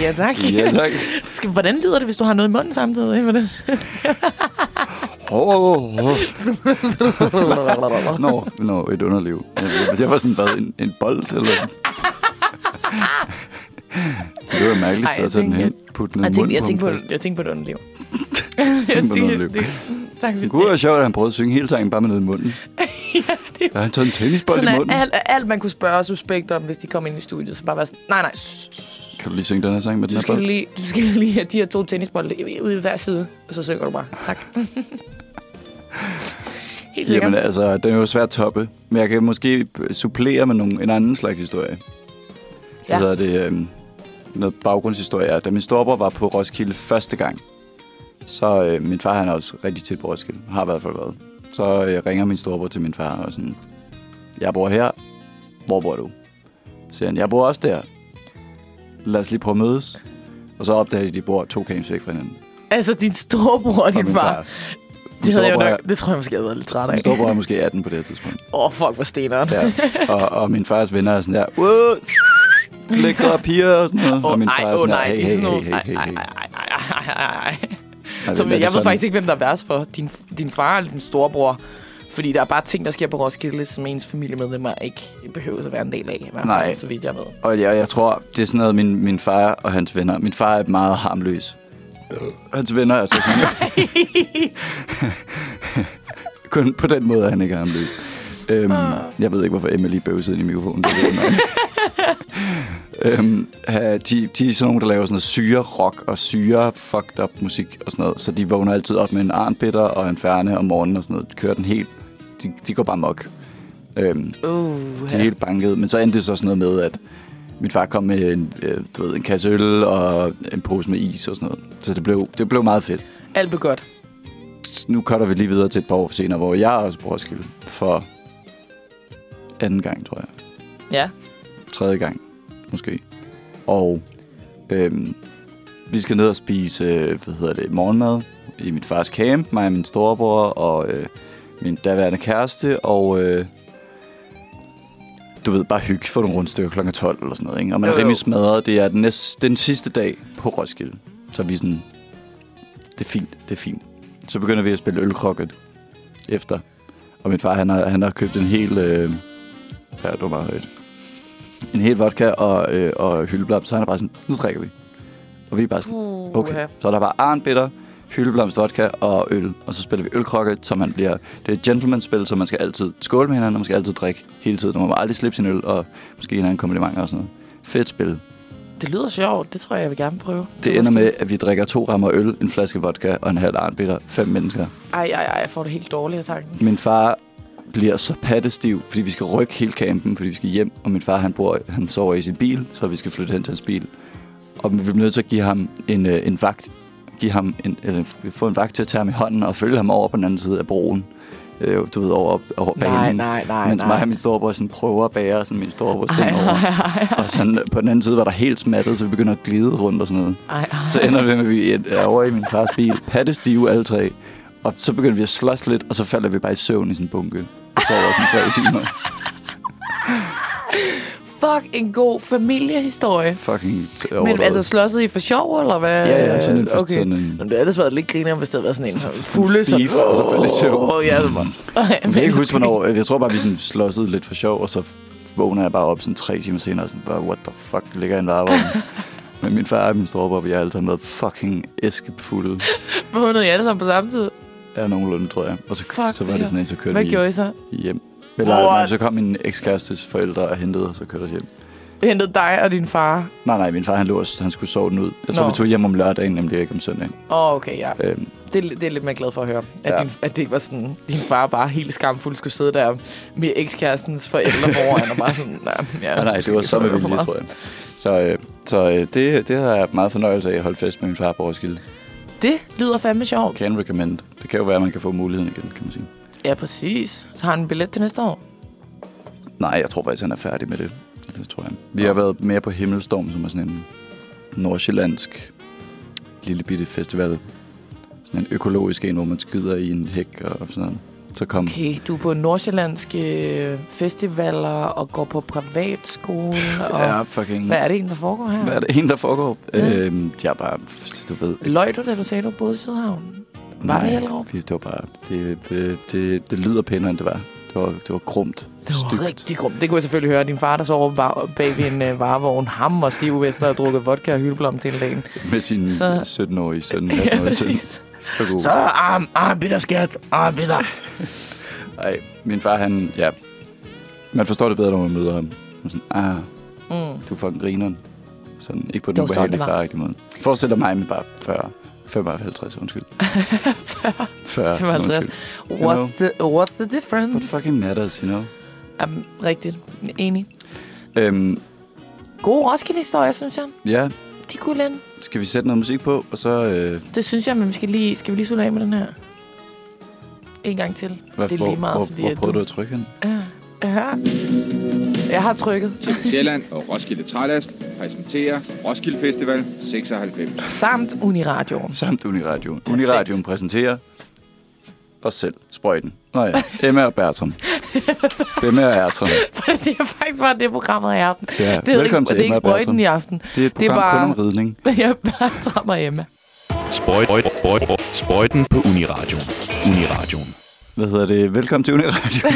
Ja, tak. Ja, tak. [laughs] Skal, hvordan lyder det, hvis du har noget i munden samtidig? Hvordan? Åh, oh, oh. Nå, nå, et underliv. Jeg, var sådan bare en, en bold, eller... Det var mærkeligt sted jeg at tage den hen. Putte den Jeg tænkte, jeg tænkte, på, jeg tænkte på et underliv. Tænkte på et [laughs] underliv. Det- Tak Det kunne være sjovt, at han prøvede at synge hele sangen bare med noget i munden. [laughs] det Der har han taget en tennisbold i Sådan munden. at alt, alt, man kunne spørge suspekter om, hvis de kom ind i studiet, så bare være sådan, nej, nej. Kan du lige synge den her sang med den her skal, bold? lige, du skal lige have de her to tennisbolde ude i hver side, og så synger du bare. Tak. [laughs] Helt sikkert. Jamen altså, den er jo svært at toppe. Men jeg kan måske supplere med nogle, en anden slags historie. Ja. Ja. Det det, øhm, noget baggrundshistorie er, da min storebror var på Roskilde første gang, så øh, min far han er også rigtig tit på Roskilde, har i hvert fald været. Så øh, ringer min storebror til min far og sådan, jeg bor her, hvor bor du? Så siger han, jeg bor også der. Lad os lige prøve at mødes. Og så opdager de, at de bor to camps væk fra hinanden. Altså, din storebror og din far. far. Det, havde jeg nok, det tror jeg måske, jeg havde været lidt træt af. Min storebror er måske 18 på det her tidspunkt. [laughs] Åh, oh, fuck, hvor steneren. Ja. [laughs] Og, og min fars venner er sådan der, wow, lækre piger og sådan noget. Åh, og min far er sådan nej, der, de hey, hey, nogle... hey, Ej, hey, ej, hey, ej, ej, ej, ej, ej. Hey. Så jeg ved sådan? faktisk ikke, hvem der er værst for. Din, din far eller din storebror. Fordi der er bare ting, der sker på Roskilde, som ens familiemedlemmer ikke behøver at være en del af. Hvert fald, Nej. Så vidt jeg ved. Og jeg, jeg tror, det er sådan noget, min, min far og hans venner. Min far er meget harmløs. Hans venner er så sådan... [laughs] [laughs] Kun på den måde er han ikke harmløs. Øhm, jeg ved ikke, hvorfor Emily bøvsede ind i mikrofonen. Det. [laughs] øhm, de, de er sådan nogle, der laver sådan noget syre rock og syre fucked up musik og sådan noget. Så de vågner altid op med en arnbitter og en færne om morgenen og sådan noget. De kører den helt... De, de går bare mok. Øhm, Uh, de er helt banket. Men så endte det så sådan noget med, at min far kom med en, øh, du ved, en kasse øl og en pose med is og sådan noget. Så det blev, det blev meget fedt. Alt blev godt. Nu cutter vi lige videre til et par år senere, hvor jeg også på Roskilde for anden gang, tror jeg. Ja. Tredje gang, måske. Og øhm, vi skal ned og spise, øh, hvad hedder det, morgenmad i mit fars camp. Mig og min storebror og øh, min daværende kæreste. Og øh, du ved, bare hygge for nogle rundstykker kl. 12 eller sådan noget. Ikke? Og man er rimelig smadret. Det er den, næste, den sidste dag på Roskilde. Så vi sådan, det er fint, det er fint. Så begynder vi at spille ølkrokket efter. Og min far, han har, han har købt en hel... Øh, ja, det var meget højt. En hel vodka og, øh, og hyldeblomst. Så han er bare sådan, nu drikker vi. Og vi er bare sådan, Uh, okay. Så er der bare arnbitter, hyldeblomst vodka og øl. Og så spiller vi ølkrokket, så man bliver... Det er et gentleman-spil, så man skal altid skåle med hinanden, og man skal altid drikke hele tiden. Og man må aldrig slippe sin øl, og måske hinanden komplimenter og sådan noget. Fedt spil. Det lyder sjovt. Det tror jeg, jeg vil gerne prøve. Det ender med, at vi drikker to rammer øl, en flaske vodka og en halv arnbitter. Fem mennesker. Ej, ej, ej, jeg får det helt dårligt af tanken. Min far bliver så pattestiv, fordi vi skal rykke hele campen, fordi vi skal hjem. Og min far, han, bor, han sover i sin bil, så vi skal flytte hen til hans bil. Og vi bliver nødt til at give ham en, øh, en vagt. Give ham en, eller få en vagt til at tage ham i hånden og følge ham over på den anden side af broen. Øh, du ved, over, over banen. Nej, nej, nej, Mens nej. mig og min storebror sådan prøver at bære sådan min storebror ting over. Og sådan, på den anden side var der helt smattet, så vi begynder at glide rundt og sådan noget. Ej, ej. Så ender vi med, at vi er over i min fars bil, pattestive alle tre. Og så begynder vi at slås lidt, og så falder vi bare i søvn i sådan en bunke. Og sover sådan tre timer. Fuck, en god familiehistorie. Fucking t- Men altså slåsset I for sjov, eller hvad? Ja, ja, sådan en- okay. sådan en- Men det havde ellers været lidt griner, hvis det havde været sådan en sådan fulde sådan... beef, og så falde i søvn. Åh, ja, det var... Jeg kan ikke huske, hvornår. Jeg tror bare, vi sådan slåsede lidt for sjov, og så vågner jeg bare op sådan tre timer senere, og sådan bare, what the fuck, ligger jeg i en varevogn. [laughs] Men min far og min storebror, vi har alle sammen været fucking æskefulde. Vågnede I alle sammen på samme tid? Ja, nogenlunde, tror jeg. Og så, Fuck, så var det sådan en, så kørte Hvad vi gjorde I så? hjem. Eller What? nej, så kom min ekskærestes forældre og hentede, og så kørte os hjem. Hentede dig og din far. Nej, nej, min far han lå også, han skulle sove den ud. Jeg tror, Nå. vi tog hjem om lørdagen, nemlig ikke om søndagen. Åh, oh, okay, ja. Øhm, Det, er- det er lidt mere glad for at høre. At, Ja. din, at det ikke var sådan, din far bare helt skamfuld skulle sidde der med ekskærestens forældre foran og bare sådan, nej, ja, nej, nej, det var så med vilje, tror jeg. Så, øh, så øh, det, det har jeg meget fornøjelse af at holde fest med min far på Roskilde. Det lyder fandme sjovt. Can recommend. Det kan jo være, at man kan få muligheden igen, kan man sige. Ja, præcis. Så har han en billet til næste år. Nej, jeg tror faktisk, han er færdig med det. Det tror jeg. Vi har været mere på Himmelstorm, som er sådan en nordsjællandsk lille bitte festival. Sådan en økologisk en, hvor man skyder i en hæk og sådan noget. Så kom... Okay, du er på nordsjællandske festivaler og går på privatskole. [laughs] Og Ja, fucking... Hvad er det egentlig, der foregår her? Hvad er det en, der foregår? Ja. Øhm, jeg er bare, du ved... Løg du, da du sagde, du boede i Sydhavn? Var Nej, det Hellerup? Det var bare... Det, det, det, det lyder pænere, end det var. Det var, det var grumt. Det var stygt. rigtig grumt. Det kunne jeg selvfølgelig høre. Din far, der sover bag, bag ved en uh, varevogn. Ham og stiv efter at have drukket vodka og hyldeblom til en dagen. Med sin Så- 17-årige søn, 18-årige søn. [laughs] [laughs] Så god. Så arm, arm, bitter skat, arm, bitter. [laughs] Ej, min far, han... Ja, man forstår det bedre, når man møder ham. Man sådan, ah, Mm. du er fucking grineren. Sådan, ikke på den ubehagelige det var. far måde. Forestil dig mig med bare 40, 55, undskyld. 40. 40, 55. undskyld. You What's the, what's the What difference? fucking matters, you know? Um, rigtigt. Enig. Øhm, God Roskilde-historie, synes jeg. ja, De kunne lande. skal vi sætte noget musik på, og så... Øh, Det synes jeg, men vi skal lige, skal vi lige slutte af med den her? En gang til. hvad, det er lige meget, hvor, fordi hvor, hvor prøvede du- du at trykke hen? Ja. Ja. Jeg har trykket. Sjælland og Roskilde Trælast præsenterer Roskilde Festival 96. Samt Uniradioen. Samt Uniradio. Uniradioen præsenterer os selv, Sprøjten. Nå ja, Emma og Bertram. Emma og Bertram. For det siger faktisk bare, at det er programmet i aften. Ja, Det er, velkommen ikke, til det er ikke og sprøjten i aften. Det er et Det er program bare- kun om ridning. Jeg bare drammer Emma. Sprøjt, sprøjt, sprøjt, sprøjten på Uniradioen. Uniradioen. Hvad hedder det? Velkommen til Uniradio.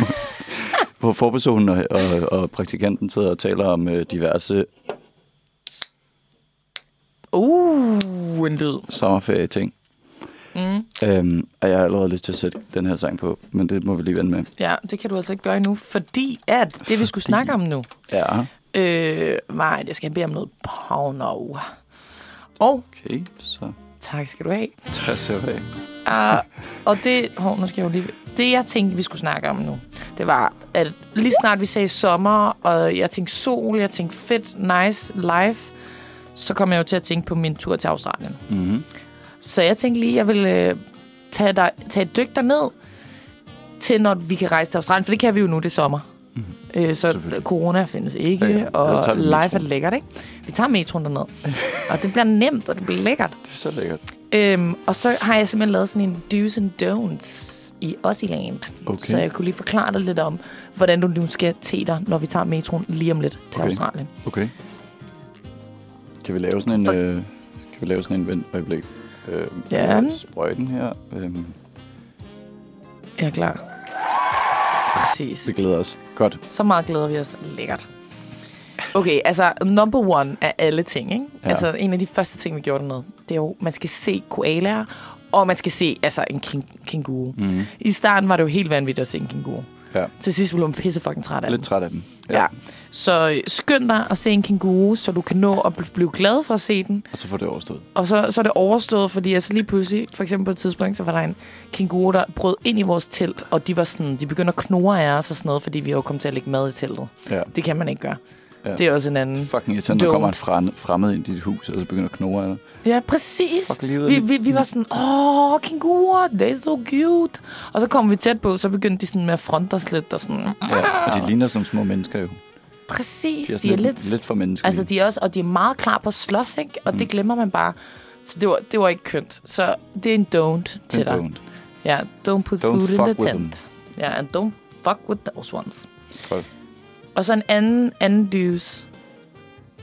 [laughs] hvor forpersonen og, og, og praktikanten sidder og taler om øh, diverse Uh, en lyd. sommerferie-ting. Mm. Øhm, og jeg har allerede lyst til at sætte den her sang på, men det må vi lige vende med. Ja, det kan du altså ikke gøre endnu, fordi at det, vi skulle snakke om nu, Ja, øh, var, at jeg skal bede om noget porno. Og okay, så tak skal du have. tager jeg af. Uh, og det, hov, nu skal jeg jo lige... Det, jeg tænkte, vi skulle snakke om nu, det var, at lige snart vi sagde sommer, og jeg tænkte sol, jeg tænkte fedt, nice, life, så kom jeg jo til at tænke på min tur til Australien. Mm-hmm. Så jeg tænkte lige, jeg ville øh, tage, dig, tage et dyk derned, til når vi kan rejse til Australien, for det kan vi jo nu, det er sommer. Mm. Øh, så corona findes ikke, Ja, ja, og metroen. er lækkert, ikke? Vi tager metroen derned. [laughs] og det bliver nemt, og det bliver lækkert. Det er så lækkert. Øhm, og så har jeg simpelthen lavet sådan en do's and don'ts i Aussieland. Okay. Så jeg kunne lige forklare dig lidt om, hvordan du nu skal te dig, når vi tager metroen lige om lidt til Okay. Australien. Okay. Kan vi lave sådan en... For- Øh, kan vi lave sådan en vent øjeblik? Øh, Ja. Sprøjten her. Øhm, Jeg er klar. Præcis. vi glæder os. Godt. Så meget glæder vi os. Lækkert. Okay, altså number one af alle ting, ikke? Ja. Ja. Altså en af de første ting, vi gjorde dernede, det er jo, man skal se koalaer, og man skal se altså en king, kænguru. Mm. I starten var det jo helt vanvittigt at se en kænguru. Ja. Til sidst blev man pisse fucking træt af Lidt den. træt af den. Ja. Så øh, skynd dig at se en kænguru, så du kan nå at bl- blive glad for at se den. Og så får det overstået. Og så, så er det overstået, fordi altså lige pludselig, for eksempel på et tidspunkt, så var der en kænguru, der brød ind i vores telt, og de var sådan, de begynder at knurre af os og sådan noget, fordi vi jo kom til at lægge mad i teltet. Ja. Det kan man ikke gøre. Ja. Det er også en anden... Fucking irriterende, når kommer en frem- fremmed ind i dit hus, og så begynder at knurre dig. Ja, præcis. Fuck livet. Vi, vi, vi var sådan, åh, kænguruer, they are so cute. Og så kom vi tæt på, så begyndte de sådan med at fronte os lidt og sådan... Ja, og de ligner sådan nogle små mennesker jo. Præcis, De er, de er lidt... lidt, lidt for menneskelige. Altså, de er også, og de er meget klar på at slås, ikke? Og mm. det glemmer man bare. Så det var, det var ikke kønt. Så det er en don't til Det er dig. don't. Ja, don't put Don't food in the tent. Ja, and don't fuck with those ones. Godt. Og så en anden, anden dues.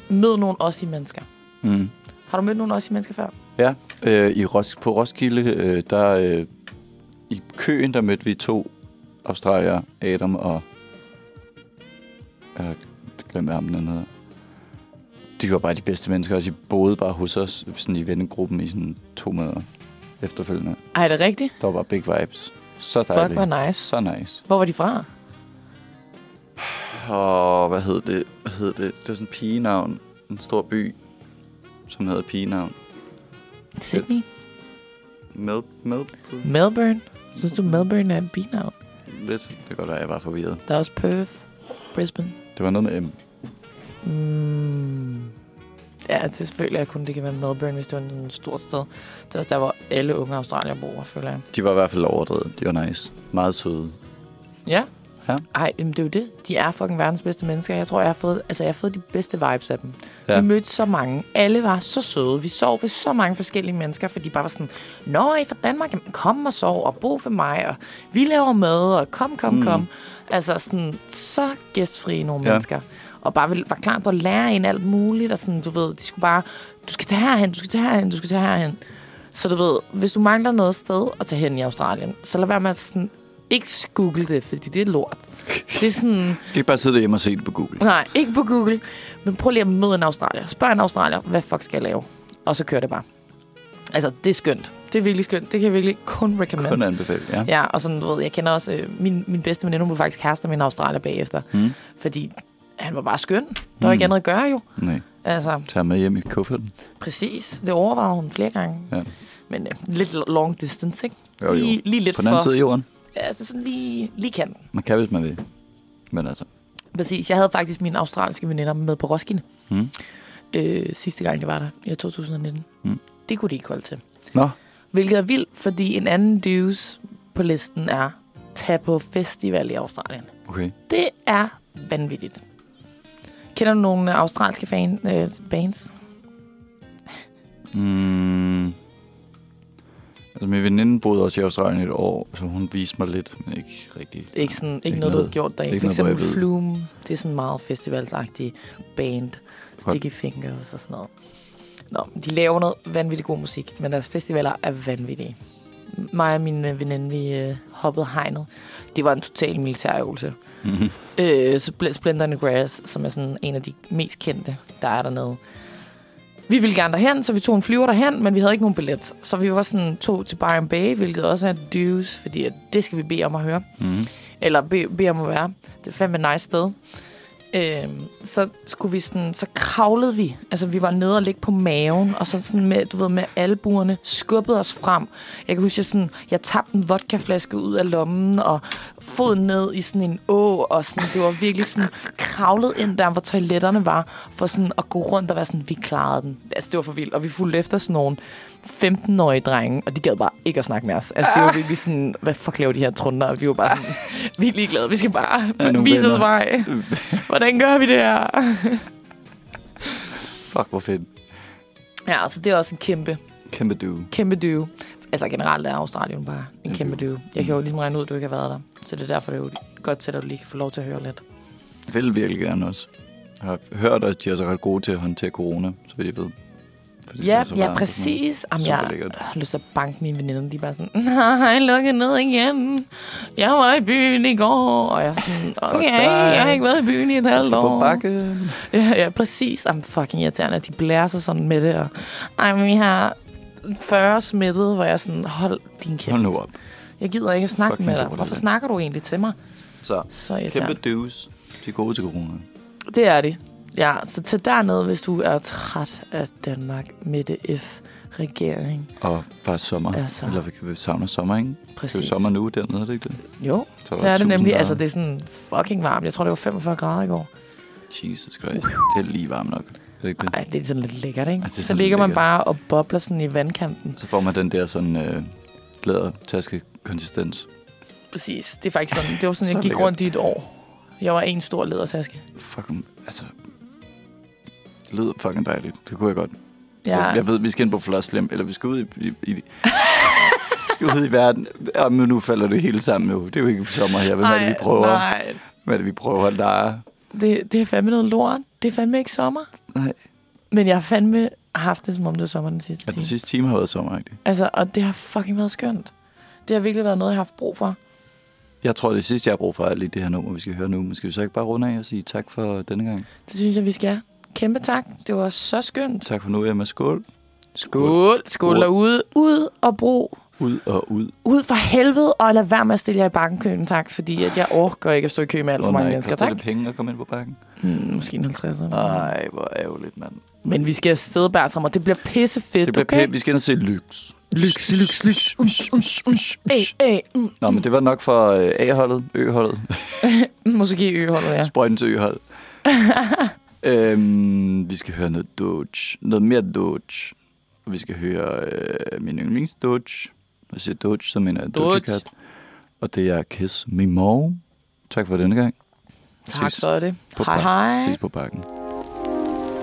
Mød nogle også mennesker. Mm. Har du mødt nogle også mennesker før? Ja, øh, i Ros- på Roskilde, øh, der øh, i køen, der mødte vi to australier, Adam og... Jeg glemmer ham, den hedder. De var bare de bedste mennesker, og de boede bare hos os, sådan i vennegruppen i sådan to måneder efterfølgende. Ej, er det rigtigt? Der var bare big vibes. Så Fuck, dejligt. hvor nice. Så nice. Hvor var de fra? Og hvad hed det? Hvad hed det? Det var sådan en pigenavn. En stor by, som hedder pigenavn. Sydney? Mel, Mel, Melbourne? Synes du, Melbourne er en binavn? lidt. Det kan godt være, jeg var forvirret. Der er også Perth, Brisbane. Det var noget med M. Mm. Ja, det føler jeg kun, det kan være Melbourne, hvis det var en stort sted. Det er også der, hvor alle unge australier bor, føler jeg. De var i hvert fald overdrevet. De var nice. Meget søde. Ja. Ej, jamen, det er jo det. De er fucking verdens bedste mennesker. Jeg tror, jeg har fået, altså, jeg har fået de bedste vibes af dem. Ja. Vi mødte så mange. Alle var så søde. Vi sov ved så mange forskellige mennesker, for de bare var sådan, Nå, I fra Danmark? Jamen, kom og sov og bo ved mig, og vi laver mad, og kom, kom, Mm. kom. Altså sådan, så gæstfrie nogle Ja. mennesker. Og bare var klar på at lære en alt muligt, og sådan, du ved, de skulle bare, du skal tage herhen, du skal tage herhen, du skal tage herhen. Så du ved, hvis du mangler noget sted at tage hen i Australien, så lad være med at sådan, ikke google det, fordi det er lort. Det er sådan, [laughs] Skal ikke bare sidde derhjemme og se det på Google? nej, ikke på Google, men prøv lige at møde en australier. Spørg en australier, hvad fuck skal jeg lave? Og så kører det bare. Altså, det er skønt. Det er virkelig skønt. Det kan jeg virkelig kun recommend. Kun anbefale, ja. Ja, og sådan, du ved, jeg kender også, øh, min, min bedste veninde, hun blev faktisk kærester med en australier bagefter. Mm. Fordi han var bare skøn. Der var Mm. ikke andet at gøre jo. Nej. Altså, Tag med hjem i kufferten. præcis. Det overvejede hun flere gange. Ja. Men øh, lidt long distance, ikke? Jo, jo. Lige, lige lidt På den anden for... side af jorden. Ja, altså sådan lige, lige kanten. Man kan, hvis man vil. Men altså. Præcis. Jeg havde faktisk mine australske veninder med på Roskilde. Mm. Øh, sidste gang, jeg var der. I 2019. Mm. Det kunne de ikke holde til. Nå, Hvilket er vildt, fordi en anden dues på listen er tag på festival i Australien. okay. Det er vanvittigt. Kender du nogle australske fan, øh, bands? Mm. Altså, min veninde boede også i Australien et år, så hun viste mig lidt, men ikke rigtig. Ikke, sådan, ikke, Ikke noget, du har noget- gjort der. ikke For noget, eksempel ved. Flume, det er sådan meget festivalsagtig band. Sticky Fingers og sådan noget. Nå, de laver noget vanvittigt god musik, men deres festivaler er vanvittige. Mig og min øh, veninde, vi øh, hoppede hegnet. Det var en total militærøvelse. Mm-hmm. Øh, så Spl- Splendor in the Grass, som er sådan en af de mest kendte, der er dernede. Vi ville gerne derhen, så vi tog en flyver derhen, men vi havde ikke nogen billet. Så vi var sådan to til Byron Bay, hvilket også er dues, fordi det skal vi bede om at høre. Mm-hmm. Eller bede, bede om at være. Det er fandme et nice sted. Øhm, så skulle vi sådan, så kravlede vi. Altså, vi var nede og ligge på maven, og så sådan med, du ved, med albuerne skubbede os frem. Jeg kan huske, jeg, sådan, jeg tabte en vodkaflaske ud af lommen, og foden ned i sådan en å, og sådan, det var virkelig sådan kravlet ind der, hvor toiletterne var, for sådan at gå rundt og være sådan, vi klarede den. Altså, det var for vildt. Og vi fulgte efter sådan nogle 15-årige drenge, og de gad bare ikke at snakke med os. Altså, det var virkelig sådan, hvad fuck laver de her trunder? Og vi var bare sådan, vi er ligeglade, vi skal bare Ja, vise os vej. Hvordan gør vi det her? Fuck, hvor fedt. Ja, altså det er også en kæmpe, Kæmpe du. kæmpe dyve. Altså generelt er Australien bare en kæmpe dyve. Jeg kan jo ligesom regne ud, at du ikke har været der. Så det er derfor, det er jo godt til, at du lige kan få lov til at høre lidt. Jeg vil virkelig gerne også. Jeg har hørt, at de er så ret gode til at håndtere corona, så vidt jeg ved. Fordi Ja, så ja, varmt præcis. Jamen, jeg lækkert. har lyst til at banke mine veninder. De er bare sådan, [laughs] nej, lukket ned igen. Jeg var i byen i går. Og jeg er sådan, [laughs] okay, jeg har ikke været i byen i et halvt år. på bakken. [laughs] Ja, ja, præcis. Jamen, fucking irriterende, at de blærer sig sådan med det. Og, ej, men vi har 40 smittet, hvor jeg er sådan, hold din kæft. Hold nu op. Jeg gider ikke at snakke Fucking med dig. Hvorfor snakker du egentlig til mig? Så, Så irriterende. kæmpe dues. De er gode til corona. Det er det. Ja, så tag derned, hvis du er træt af Danmark med det F-regering. Og bare sommer. Altså. Eller vi kan savne sommer, ikke? Det er jo Præcis. sommer nu dernede, er det ikke det? Jo, Så det er det nemlig. grader. Altså, det er sådan fucking varmt. Jeg tror, det var 45 grader i går. Jesus Christ. Det er lige varmt nok. Er det ikke det? Ej, det er sådan lidt lækkert, ikke? Er så ligger man lækkert. bare og bobler sådan i vandkanten. Så får man den der sådan øh, lædertaske konsistens. Præcis. Det er faktisk sådan. Det var sådan, [laughs] Så jeg gik lækkert. rundt i et år. Jeg var en stor ledertaske. Fucking, altså... Det lyder fucking dejligt. Det kunne jeg godt. Ja. Så jeg ved, vi skal ind på Flosslem, eller vi skal ud i, i, i [laughs] skal ud i verden. Ja, men nu falder det hele sammen jo. Det er jo ikke sommer her. Hvad er det, vi prøver? nej. Hvad er det, vi prøver at lege? Det, det er fandme noget lort. Det er fandme ikke sommer. Nej. Men jeg har fandme haft det, som om det var sommer den sidste Ja, den time. sidste time har været sommer, ikke? Altså, og det har fucking været skønt. Det har virkelig været noget, jeg har haft brug for. Jeg tror, det sidste, jeg har brug for, er lige det her nummer, vi skal høre nu. Men skal vi så ikke bare runde af og sige tak for denne gang? Det synes jeg, vi skal. Kæmpe tak. Det var så skønt. Tak for nu, Emma. Skål. Skål. Skål derude. Ud og brug. Ud og ud. Ud for helvede, og lad være med at stille jer i bankenkøen, tak. Fordi at jeg orker ikke at stå i kø med alt for mange nej, mennesker, tak. det penge at komme ind på bakken? Hmm, måske en 50 eller sådan noget. Nej, hvor ærgerligt, mand. Men vi skal afsted, Bertram, og det bliver pissefedt, Det bliver okay? pænt. Vi skal ind og se Lyx. Lyks, lyks, lyks. Uns, uns, uns. Ey, ey. Mm. Nå, men det var nok for øh, A-holdet, Ø-holdet. [laughs] Måske øholdet, ja. Sprøjtens Ø-hold. [laughs] øhm, vi skal høre noget Doge. Noget mere Doge. Og vi skal høre øh, min yndlings Doge. Når jeg siger Doge, så mener jeg Doge. Cat. Og det er Kiss Me More. Tak for denne gang. Tak Ses for det. på Hej, hej. Ses på bakken.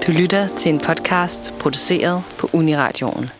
Du lytter til en podcast produceret på Uniradioen.